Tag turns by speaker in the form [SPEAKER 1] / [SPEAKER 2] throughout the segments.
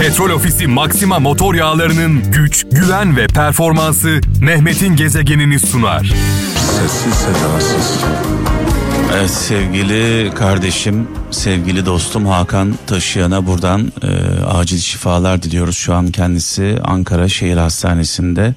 [SPEAKER 1] Petrol Ofisi Maxima motor yağlarının güç, güven ve performansı Mehmet'in gezegenini sunar.
[SPEAKER 2] Sessiz sedasız.
[SPEAKER 3] Evet sevgili kardeşim, sevgili dostum Hakan Taşıyan'a buradan e, acil şifalar diliyoruz. Şu an kendisi Ankara Şehir Hastanesi'nde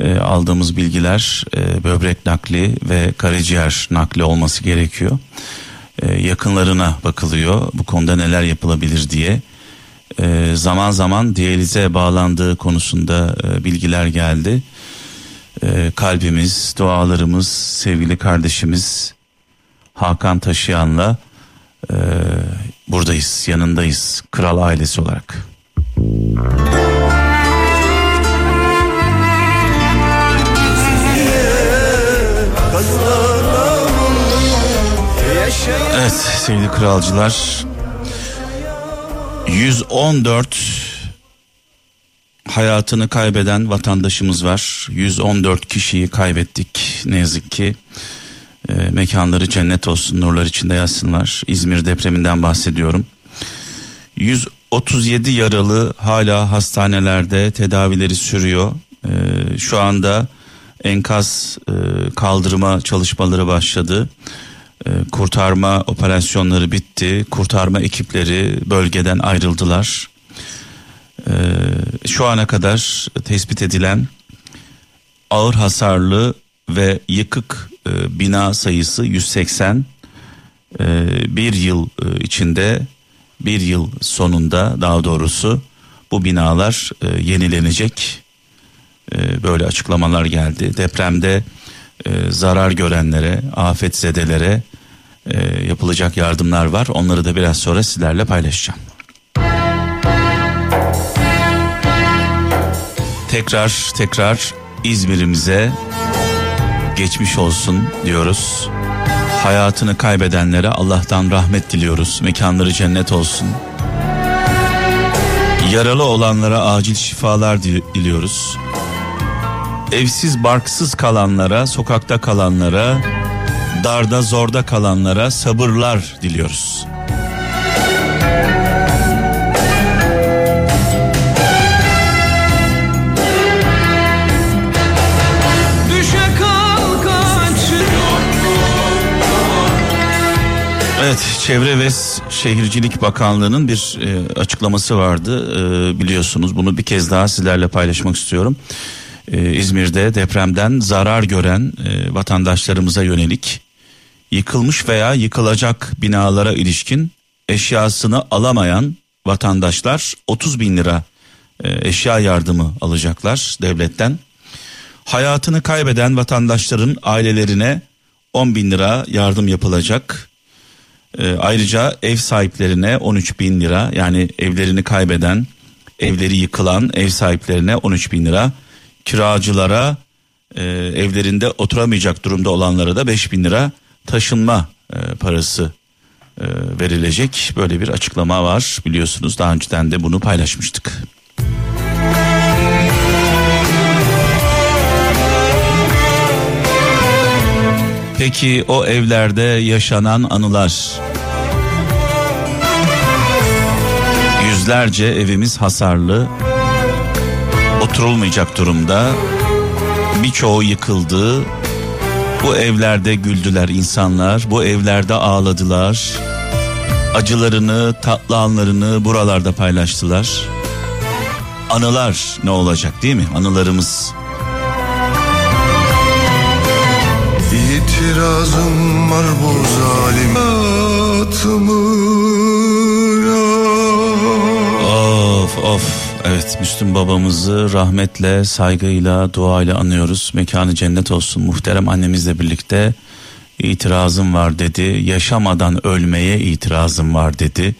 [SPEAKER 3] e, aldığımız bilgiler e, böbrek nakli ve karaciğer nakli olması gerekiyor. E, yakınlarına bakılıyor bu konuda neler yapılabilir diye. E, zaman zaman diyalize bağlandığı konusunda e, bilgiler geldi. E, kalbimiz, dualarımız, sevgili kardeşimiz Hakan Taşıyan'la e, buradayız, yanındayız kral ailesi olarak. Evet sevgili kralcılar 114 hayatını kaybeden vatandaşımız var. 114 kişiyi kaybettik ne yazık ki. E, mekanları cennet olsun, nurlar içinde yatsınlar. İzmir depreminden bahsediyorum. 137 yaralı hala hastanelerde tedavileri sürüyor. E, şu anda enkaz e, kaldırma çalışmaları başladı. E, kurtarma operasyonları bitti. Kurtarma ekipleri bölgeden ayrıldılar. E, şu ana kadar tespit edilen ağır hasarlı ve yıkık e, bina sayısı 180. E, bir yıl e, içinde bir yıl sonunda daha doğrusu bu binalar e, yenilenecek. Böyle açıklamalar geldi. Depremde e, zarar görenlere, afetzedelere e, yapılacak yardımlar var. Onları da biraz sonra sizlerle paylaşacağım. Tekrar tekrar İzmir'imize geçmiş olsun diyoruz. Hayatını kaybedenlere Allah'tan rahmet diliyoruz. Mekanları cennet olsun. Yaralı olanlara acil şifalar diliyoruz. Evsiz barksız kalanlara, sokakta kalanlara, darda zorda kalanlara sabırlar diliyoruz. Evet, Çevre ve Şehircilik Bakanlığı'nın bir e, açıklaması vardı. E, biliyorsunuz bunu bir kez daha sizlerle paylaşmak istiyorum. E, İzmir'de depremden zarar gören e, vatandaşlarımıza yönelik yıkılmış veya yıkılacak binalara ilişkin eşyasını alamayan vatandaşlar 30 bin lira e, eşya yardımı alacaklar devletten. Hayatını kaybeden vatandaşların ailelerine 10 bin lira yardım yapılacak. E, ayrıca ev sahiplerine 13 bin lira yani evlerini kaybeden, evleri yıkılan ev sahiplerine 13 bin lira. Kiracılara e, evlerinde oturamayacak durumda olanlara da 5 bin lira taşınma e, parası e, verilecek. Böyle bir açıklama var biliyorsunuz daha önceden de bunu paylaşmıştık. Peki o evlerde yaşanan anılar. Yüzlerce evimiz hasarlı. Oturulmayacak durumda. Birçoğu yıkıldı. Bu evlerde güldüler insanlar. Bu evlerde ağladılar. Acılarını, tatlı anlarını buralarda paylaştılar. Anılar ne olacak değil mi? Anılarımız
[SPEAKER 2] İtirazım var bu zalim
[SPEAKER 3] Of of evet Müslüm babamızı rahmetle saygıyla duayla anıyoruz. Mekanı cennet olsun. Muhterem annemizle birlikte itirazım var dedi. Yaşamadan ölmeye itirazım var dedi.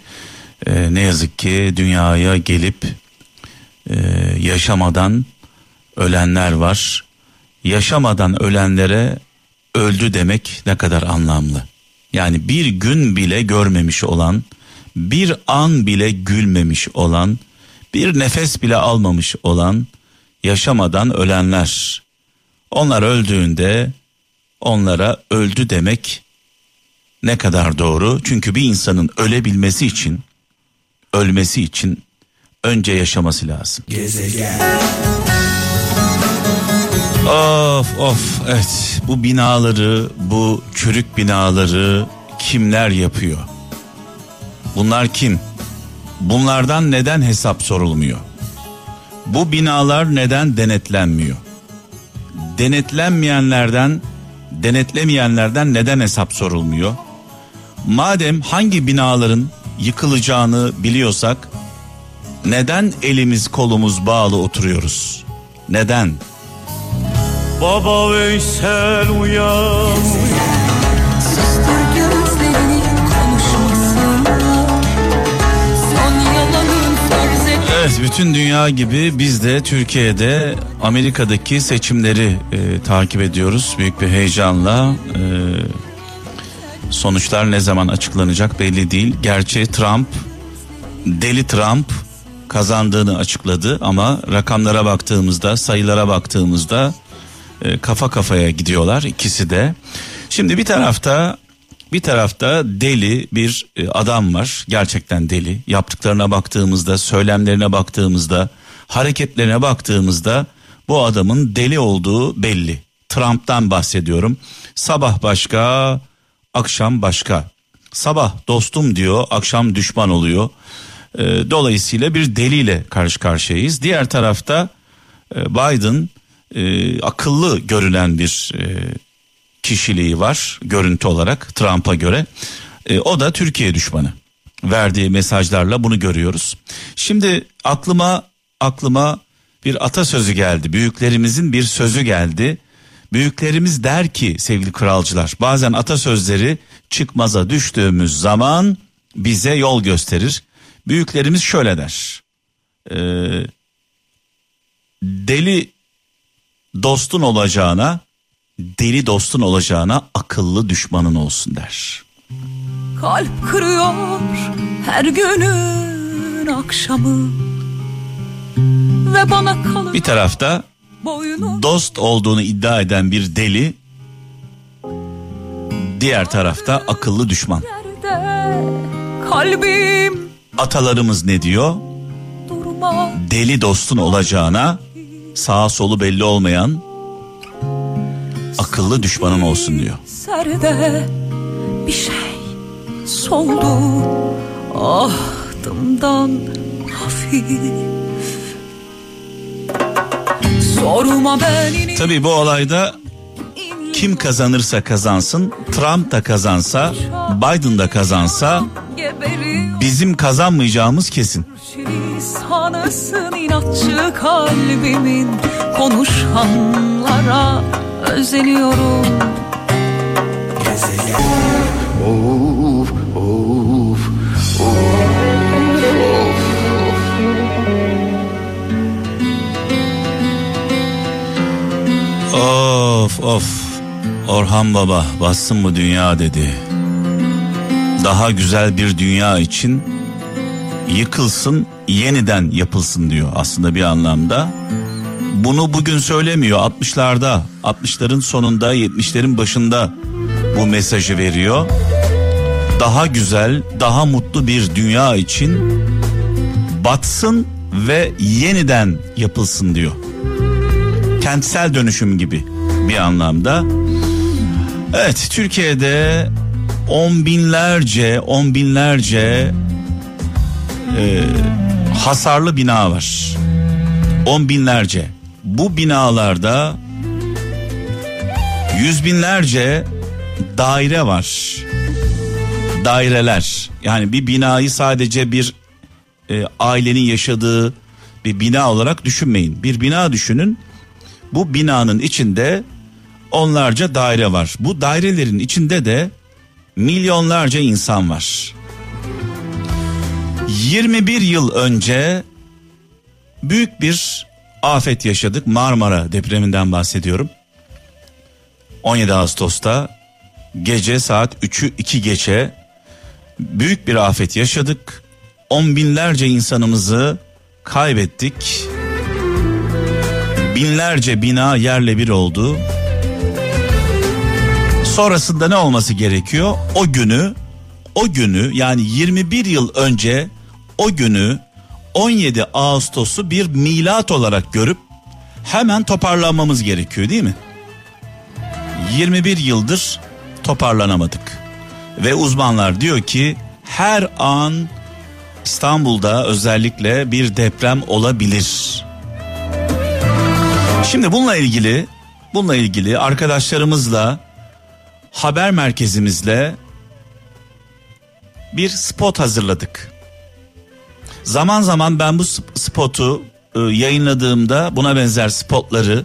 [SPEAKER 3] Ee, ne yazık ki dünyaya gelip e, yaşamadan ölenler var. Yaşamadan ölenlere öldü demek ne kadar anlamlı. Yani bir gün bile görmemiş olan, bir an bile gülmemiş olan, bir nefes bile almamış olan, yaşamadan ölenler. Onlar öldüğünde onlara öldü demek ne kadar doğru? Çünkü bir insanın ölebilmesi için, ölmesi için önce yaşaması lazım. Of of evet bu binaları bu çürük binaları kimler yapıyor? Bunlar kim? Bunlardan neden hesap sorulmuyor? Bu binalar neden denetlenmiyor? Denetlenmeyenlerden, denetlemeyenlerden neden hesap sorulmuyor? Madem hangi binaların yıkılacağını biliyorsak neden elimiz kolumuz bağlı oturuyoruz? Neden?
[SPEAKER 4] Baba Veysel uyan
[SPEAKER 5] Sustur
[SPEAKER 3] Evet bütün dünya gibi biz de Türkiye'de Amerika'daki seçimleri e, takip ediyoruz büyük bir heyecanla. E, sonuçlar ne zaman açıklanacak belli değil. Gerçi Trump deli Trump kazandığını açıkladı ama rakamlara baktığımızda sayılara baktığımızda e, kafa kafaya gidiyorlar ikisi de. Şimdi bir tarafta bir tarafta deli bir e, adam var. Gerçekten deli. Yaptıklarına baktığımızda, söylemlerine baktığımızda, hareketlerine baktığımızda bu adamın deli olduğu belli. Trump'tan bahsediyorum. Sabah başka, akşam başka. Sabah dostum diyor, akşam düşman oluyor. E, dolayısıyla bir deliyle karşı karşıyayız. Diğer tarafta e, Biden akıllı görülen bir kişiliği var görüntü olarak Trump'a göre. E, o da Türkiye düşmanı. Verdiği mesajlarla bunu görüyoruz. Şimdi aklıma aklıma bir atasözü geldi. Büyüklerimizin bir sözü geldi. Büyüklerimiz der ki sevgili kralcılar bazen atasözleri çıkmaza düştüğümüz zaman bize yol gösterir. Büyüklerimiz şöyle der. Ee, deli dostun olacağına deli dostun olacağına akıllı düşmanın olsun der.
[SPEAKER 5] Kalp kırıyor her günün akşamı Ve bana kalır
[SPEAKER 3] Bir tarafta dost olduğunu iddia eden bir deli, diğer tarafta akıllı düşman.
[SPEAKER 5] Kalbim
[SPEAKER 3] Atalarımız ne diyor?
[SPEAKER 5] durma
[SPEAKER 3] Deli dostun olacağına sağa solu belli olmayan akıllı düşmanın olsun diyor.
[SPEAKER 5] Serde bir şey soldu. Ahtımdan
[SPEAKER 3] Tabii bu olayda kim kazanırsa kazansın, Trump da kazansa, Biden da kazansa bizim kazanmayacağımız kesin.
[SPEAKER 5] Sanırsın inatçı kalbimin konuşanlara özeniyorum
[SPEAKER 2] Of of
[SPEAKER 3] Of of Orhan Baba bassın bu dünya dedi. Daha güzel bir dünya için yıkılsın yeniden yapılsın diyor aslında bir anlamda. Bunu bugün söylemiyor 60'larda 60'ların sonunda 70'lerin başında bu mesajı veriyor. Daha güzel daha mutlu bir dünya için batsın ve yeniden yapılsın diyor kentsel dönüşüm gibi bir anlamda. Evet Türkiye'de on binlerce on binlerce e, hasarlı bina var. On binlerce. Bu binalarda yüz binlerce daire var. Daireler. Yani bir binayı sadece bir e, ailenin yaşadığı bir bina olarak düşünmeyin. Bir bina düşünün. Bu binanın içinde onlarca daire var. Bu dairelerin içinde de milyonlarca insan var. 21 yıl önce büyük bir afet yaşadık. Marmara depreminden bahsediyorum. 17 Ağustos'ta gece saat 3'ü 2 geçe büyük bir afet yaşadık. On binlerce insanımızı kaybettik. Binlerce bina yerle bir oldu. Sonrasında ne olması gerekiyor? O günü, o günü yani 21 yıl önce o günü 17 Ağustos'u bir milat olarak görüp hemen toparlanmamız gerekiyor değil mi? 21 yıldır toparlanamadık. Ve uzmanlar diyor ki her an İstanbul'da özellikle bir deprem olabilir. Şimdi bununla ilgili bununla ilgili arkadaşlarımızla haber merkezimizle bir spot hazırladık. Zaman zaman ben bu spotu e, yayınladığımda buna benzer spotları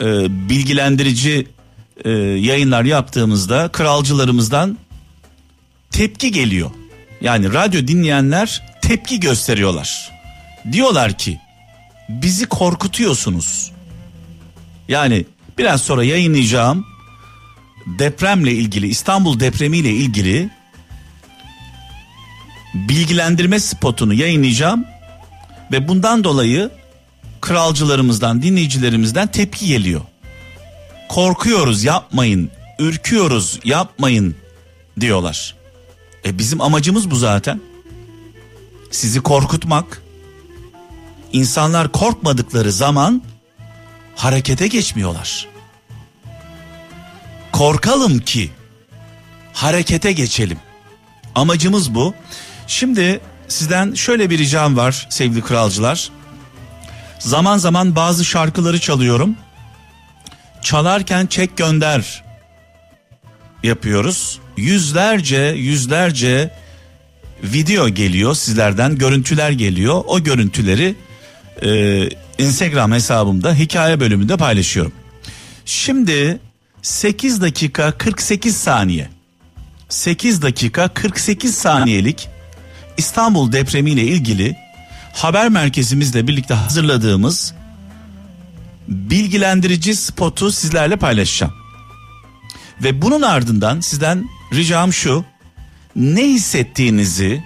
[SPEAKER 3] e, bilgilendirici e, yayınlar yaptığımızda kralcılarımızdan tepki geliyor. Yani radyo dinleyenler tepki gösteriyorlar. Diyorlar ki bizi korkutuyorsunuz. Yani biraz sonra yayınlayacağım depremle ilgili İstanbul depremiyle ilgili bilgilendirme spotunu yayınlayacağım ve bundan dolayı kralcılarımızdan dinleyicilerimizden tepki geliyor. Korkuyoruz yapmayın, ürküyoruz yapmayın diyorlar. E bizim amacımız bu zaten. Sizi korkutmak. İnsanlar korkmadıkları zaman harekete geçmiyorlar. Korkalım ki harekete geçelim. Amacımız bu. Şimdi sizden şöyle bir ricam var sevgili kralcılar. Zaman zaman bazı şarkıları çalıyorum. Çalarken çek gönder yapıyoruz. Yüzlerce yüzlerce video geliyor sizlerden görüntüler geliyor. O görüntüleri e, Instagram hesabımda hikaye bölümünde paylaşıyorum. Şimdi 8 dakika 48 saniye 8 dakika 48 saniyelik İstanbul depremiyle ilgili haber merkezimizle birlikte hazırladığımız bilgilendirici spotu sizlerle paylaşacağım. Ve bunun ardından sizden ricam şu. Ne hissettiğinizi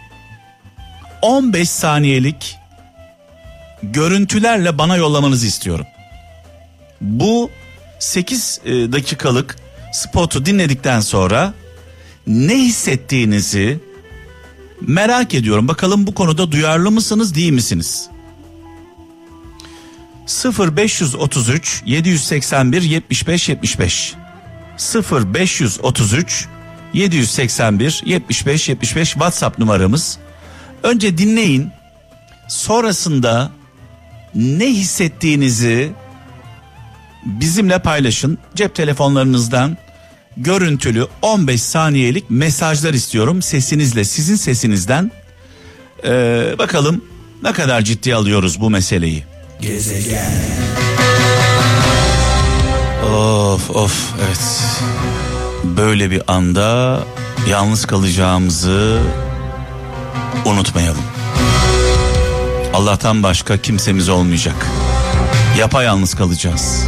[SPEAKER 3] 15 saniyelik görüntülerle bana yollamanızı istiyorum. Bu 8 e, dakikalık spotu dinledikten sonra ne hissettiğinizi merak ediyorum. Bakalım bu konuda duyarlı mısınız değil misiniz? 0533 781 75 75 0533 781 75 75 WhatsApp numaramız. Önce dinleyin. Sonrasında ne hissettiğinizi bizimle paylaşın. Cep telefonlarınızdan görüntülü 15 saniyelik mesajlar istiyorum sesinizle sizin sesinizden. Ee, bakalım ne kadar ciddi alıyoruz bu meseleyi. Gezegen. Of of evet. Böyle bir anda yalnız kalacağımızı unutmayalım. Allah'tan başka kimsemiz olmayacak. Yapayalnız kalacağız.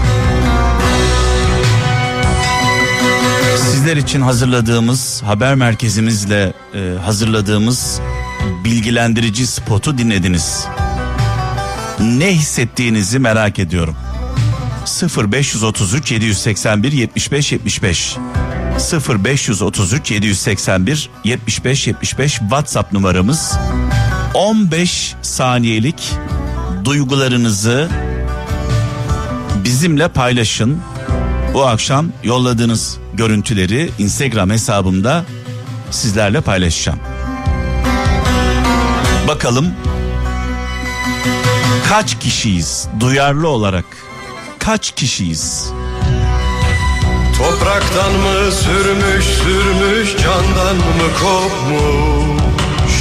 [SPEAKER 3] Sizler için hazırladığımız haber merkezimizle e, hazırladığımız bilgilendirici spotu dinlediniz. Ne hissettiğinizi merak ediyorum. 0533 781 75 75 0533 781 75 75 WhatsApp numaramız 15 saniyelik duygularınızı bizimle paylaşın. Bu akşam yolladığınız görüntüleri Instagram hesabımda sizlerle paylaşacağım. Bakalım kaç kişiyiz duyarlı olarak kaç kişiyiz?
[SPEAKER 2] Topraktan mı sürmüş sürmüş candan mı kopmuş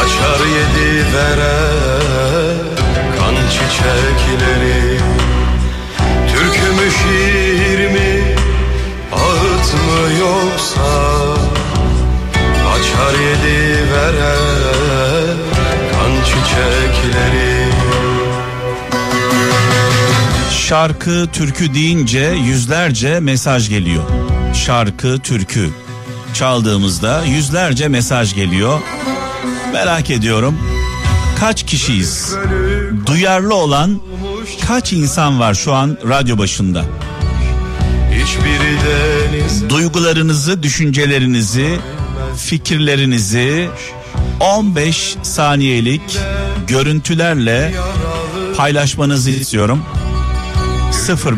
[SPEAKER 2] Açar yedi vere kan çiçekleri Türkü mü şiir mi mı yoksa Açar yedi vere kan çiçekleri
[SPEAKER 3] Şarkı, türkü deyince yüzlerce mesaj geliyor. Şarkı, türkü çaldığımızda yüzlerce mesaj geliyor. Merak ediyorum kaç kişiyiz? Duyarlı olan kaç insan var şu an radyo başında? Duygularınızı, düşüncelerinizi, fikirlerinizi 15 saniyelik görüntülerle paylaşmanızı istiyorum.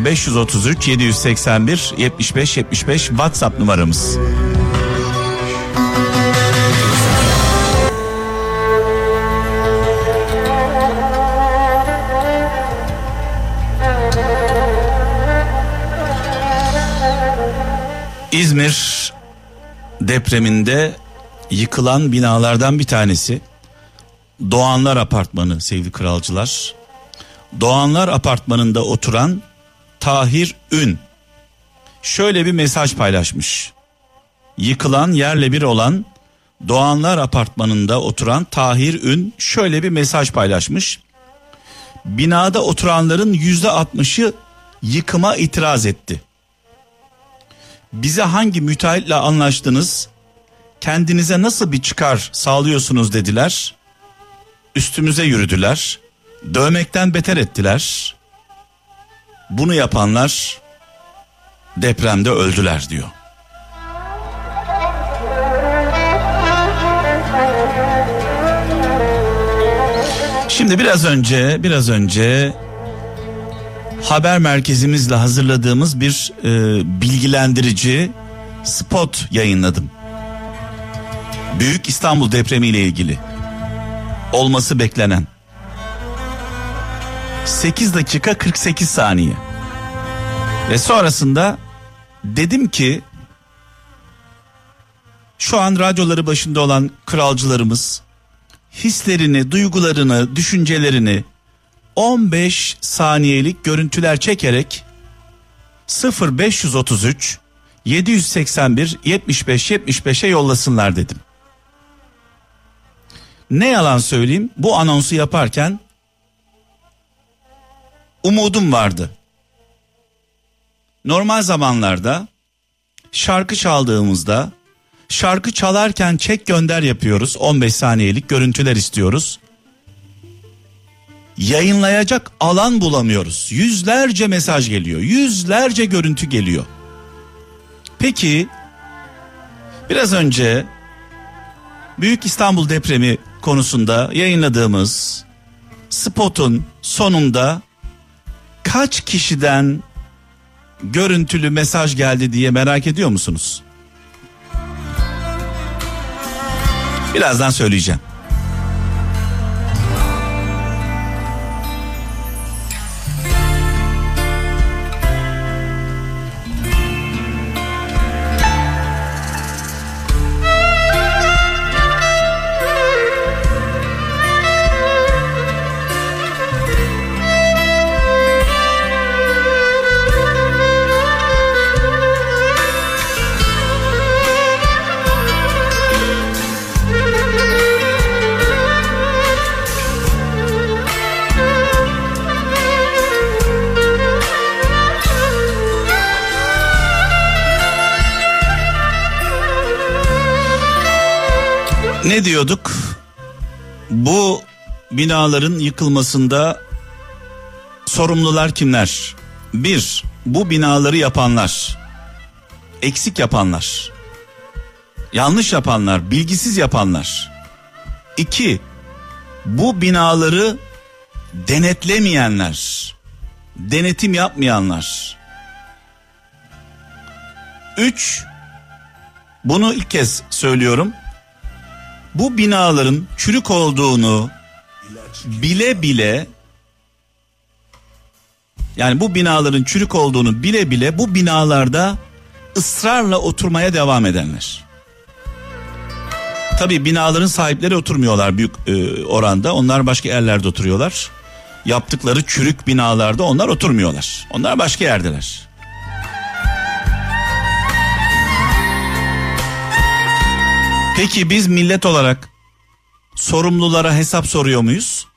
[SPEAKER 3] 0533 781 75 75 WhatsApp numaramız. Depreminde yıkılan binalardan bir tanesi Doğanlar Apartmanı sevgili kralcılar. Doğanlar Apartmanı'nda oturan Tahir Ün şöyle bir mesaj paylaşmış. Yıkılan yerle bir olan Doğanlar Apartmanı'nda oturan Tahir Ün şöyle bir mesaj paylaşmış. Binada oturanların yüzde altmışı yıkıma itiraz etti. Bize hangi müteahhitle anlaştınız? Kendinize nasıl bir çıkar sağlıyorsunuz dediler. Üstümüze yürüdüler. Dövmekten beter ettiler. Bunu yapanlar depremde öldüler diyor. Şimdi biraz önce biraz önce haber merkezimizle hazırladığımız bir e, bilgilendirici spot yayınladım. Büyük İstanbul depremi ile ilgili olması beklenen 8 dakika 48 saniye. Ve sonrasında dedim ki şu an radyoları başında olan kralcılarımız hislerini, duygularını, düşüncelerini 15 saniyelik görüntüler çekerek 0533 781 75 75'e yollasınlar dedim. Ne yalan söyleyeyim bu anonsu yaparken umudum vardı. Normal zamanlarda şarkı çaldığımızda şarkı çalarken çek gönder yapıyoruz. 15 saniyelik görüntüler istiyoruz. Yayınlayacak alan bulamıyoruz. Yüzlerce mesaj geliyor. Yüzlerce görüntü geliyor. Peki biraz önce Büyük İstanbul depremi konusunda yayınladığımız spotun sonunda kaç kişiden görüntülü mesaj geldi diye merak ediyor musunuz? Birazdan söyleyeceğim. Ne diyorduk? Bu binaların yıkılmasında sorumlular kimler? Bir, bu binaları yapanlar, eksik yapanlar, yanlış yapanlar, bilgisiz yapanlar. İki, bu binaları denetlemeyenler, denetim yapmayanlar. Üç, bunu ilk kez söylüyorum bu binaların çürük olduğunu bile bile yani bu binaların çürük olduğunu bile bile bu binalarda ısrarla oturmaya devam edenler. Tabii binaların sahipleri oturmuyorlar büyük e, oranda. Onlar başka yerlerde oturuyorlar. Yaptıkları çürük binalarda onlar oturmuyorlar. Onlar başka yerdeler. Peki biz millet olarak sorumlulara hesap soruyor muyuz?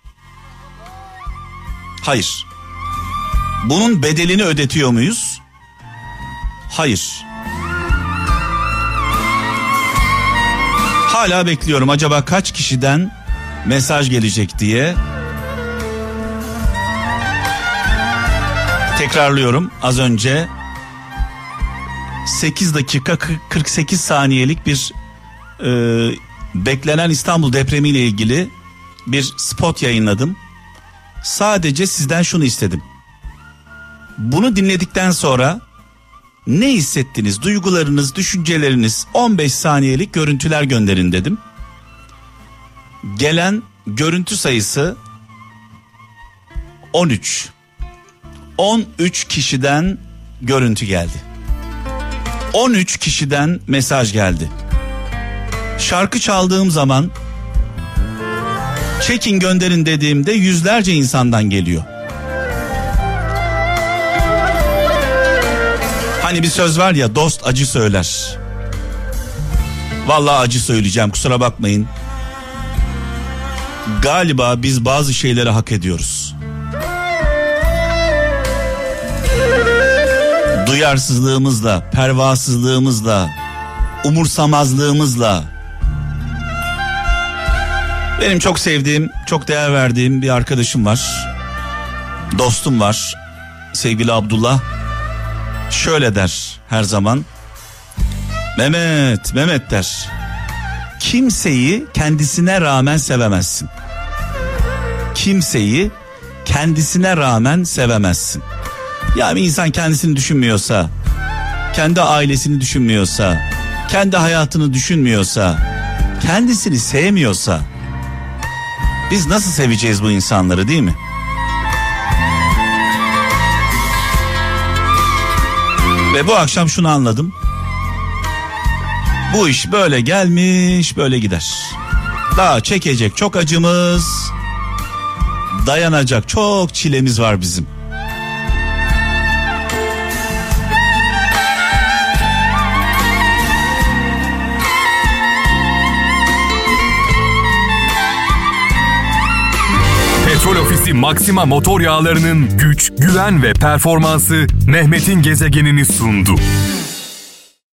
[SPEAKER 3] Hayır. Bunun bedelini ödetiyor muyuz? Hayır. Hala bekliyorum acaba kaç kişiden mesaj gelecek diye. Tekrarlıyorum az önce 8 dakika 48 saniyelik bir e, beklenen İstanbul depremiyle ilgili bir spot yayınladım. Sadece sizden şunu istedim. Bunu dinledikten sonra ne hissettiniz, duygularınız, düşünceleriniz 15 saniyelik görüntüler gönderin dedim. Gelen görüntü sayısı 13. 13 kişiden görüntü geldi. 13 kişiden mesaj geldi. Şarkı çaldığım zaman çekin gönderin dediğimde yüzlerce insandan geliyor. Hani bir söz var ya dost acı söyler. Vallahi acı söyleyeceğim kusura bakmayın. Galiba biz bazı şeyleri hak ediyoruz. Duyarsızlığımızla, pervasızlığımızla, umursamazlığımızla benim çok sevdiğim, çok değer verdiğim bir arkadaşım var. Dostum var. Sevgili Abdullah. Şöyle der her zaman. Mehmet, Mehmet der. Kimseyi kendisine rağmen sevemezsin. Kimseyi kendisine rağmen sevemezsin. Ya bir insan kendisini düşünmüyorsa, kendi ailesini düşünmüyorsa, kendi hayatını düşünmüyorsa, kendisini sevmiyorsa biz nasıl seveceğiz bu insanları değil mi? Ve bu akşam şunu anladım. Bu iş böyle gelmiş böyle gider. Daha çekecek çok acımız, dayanacak çok çilemiz var bizim.
[SPEAKER 1] Ofisi Maxima motor yağlarının güç, güven ve performansı Mehmet'in gezegenini sundu.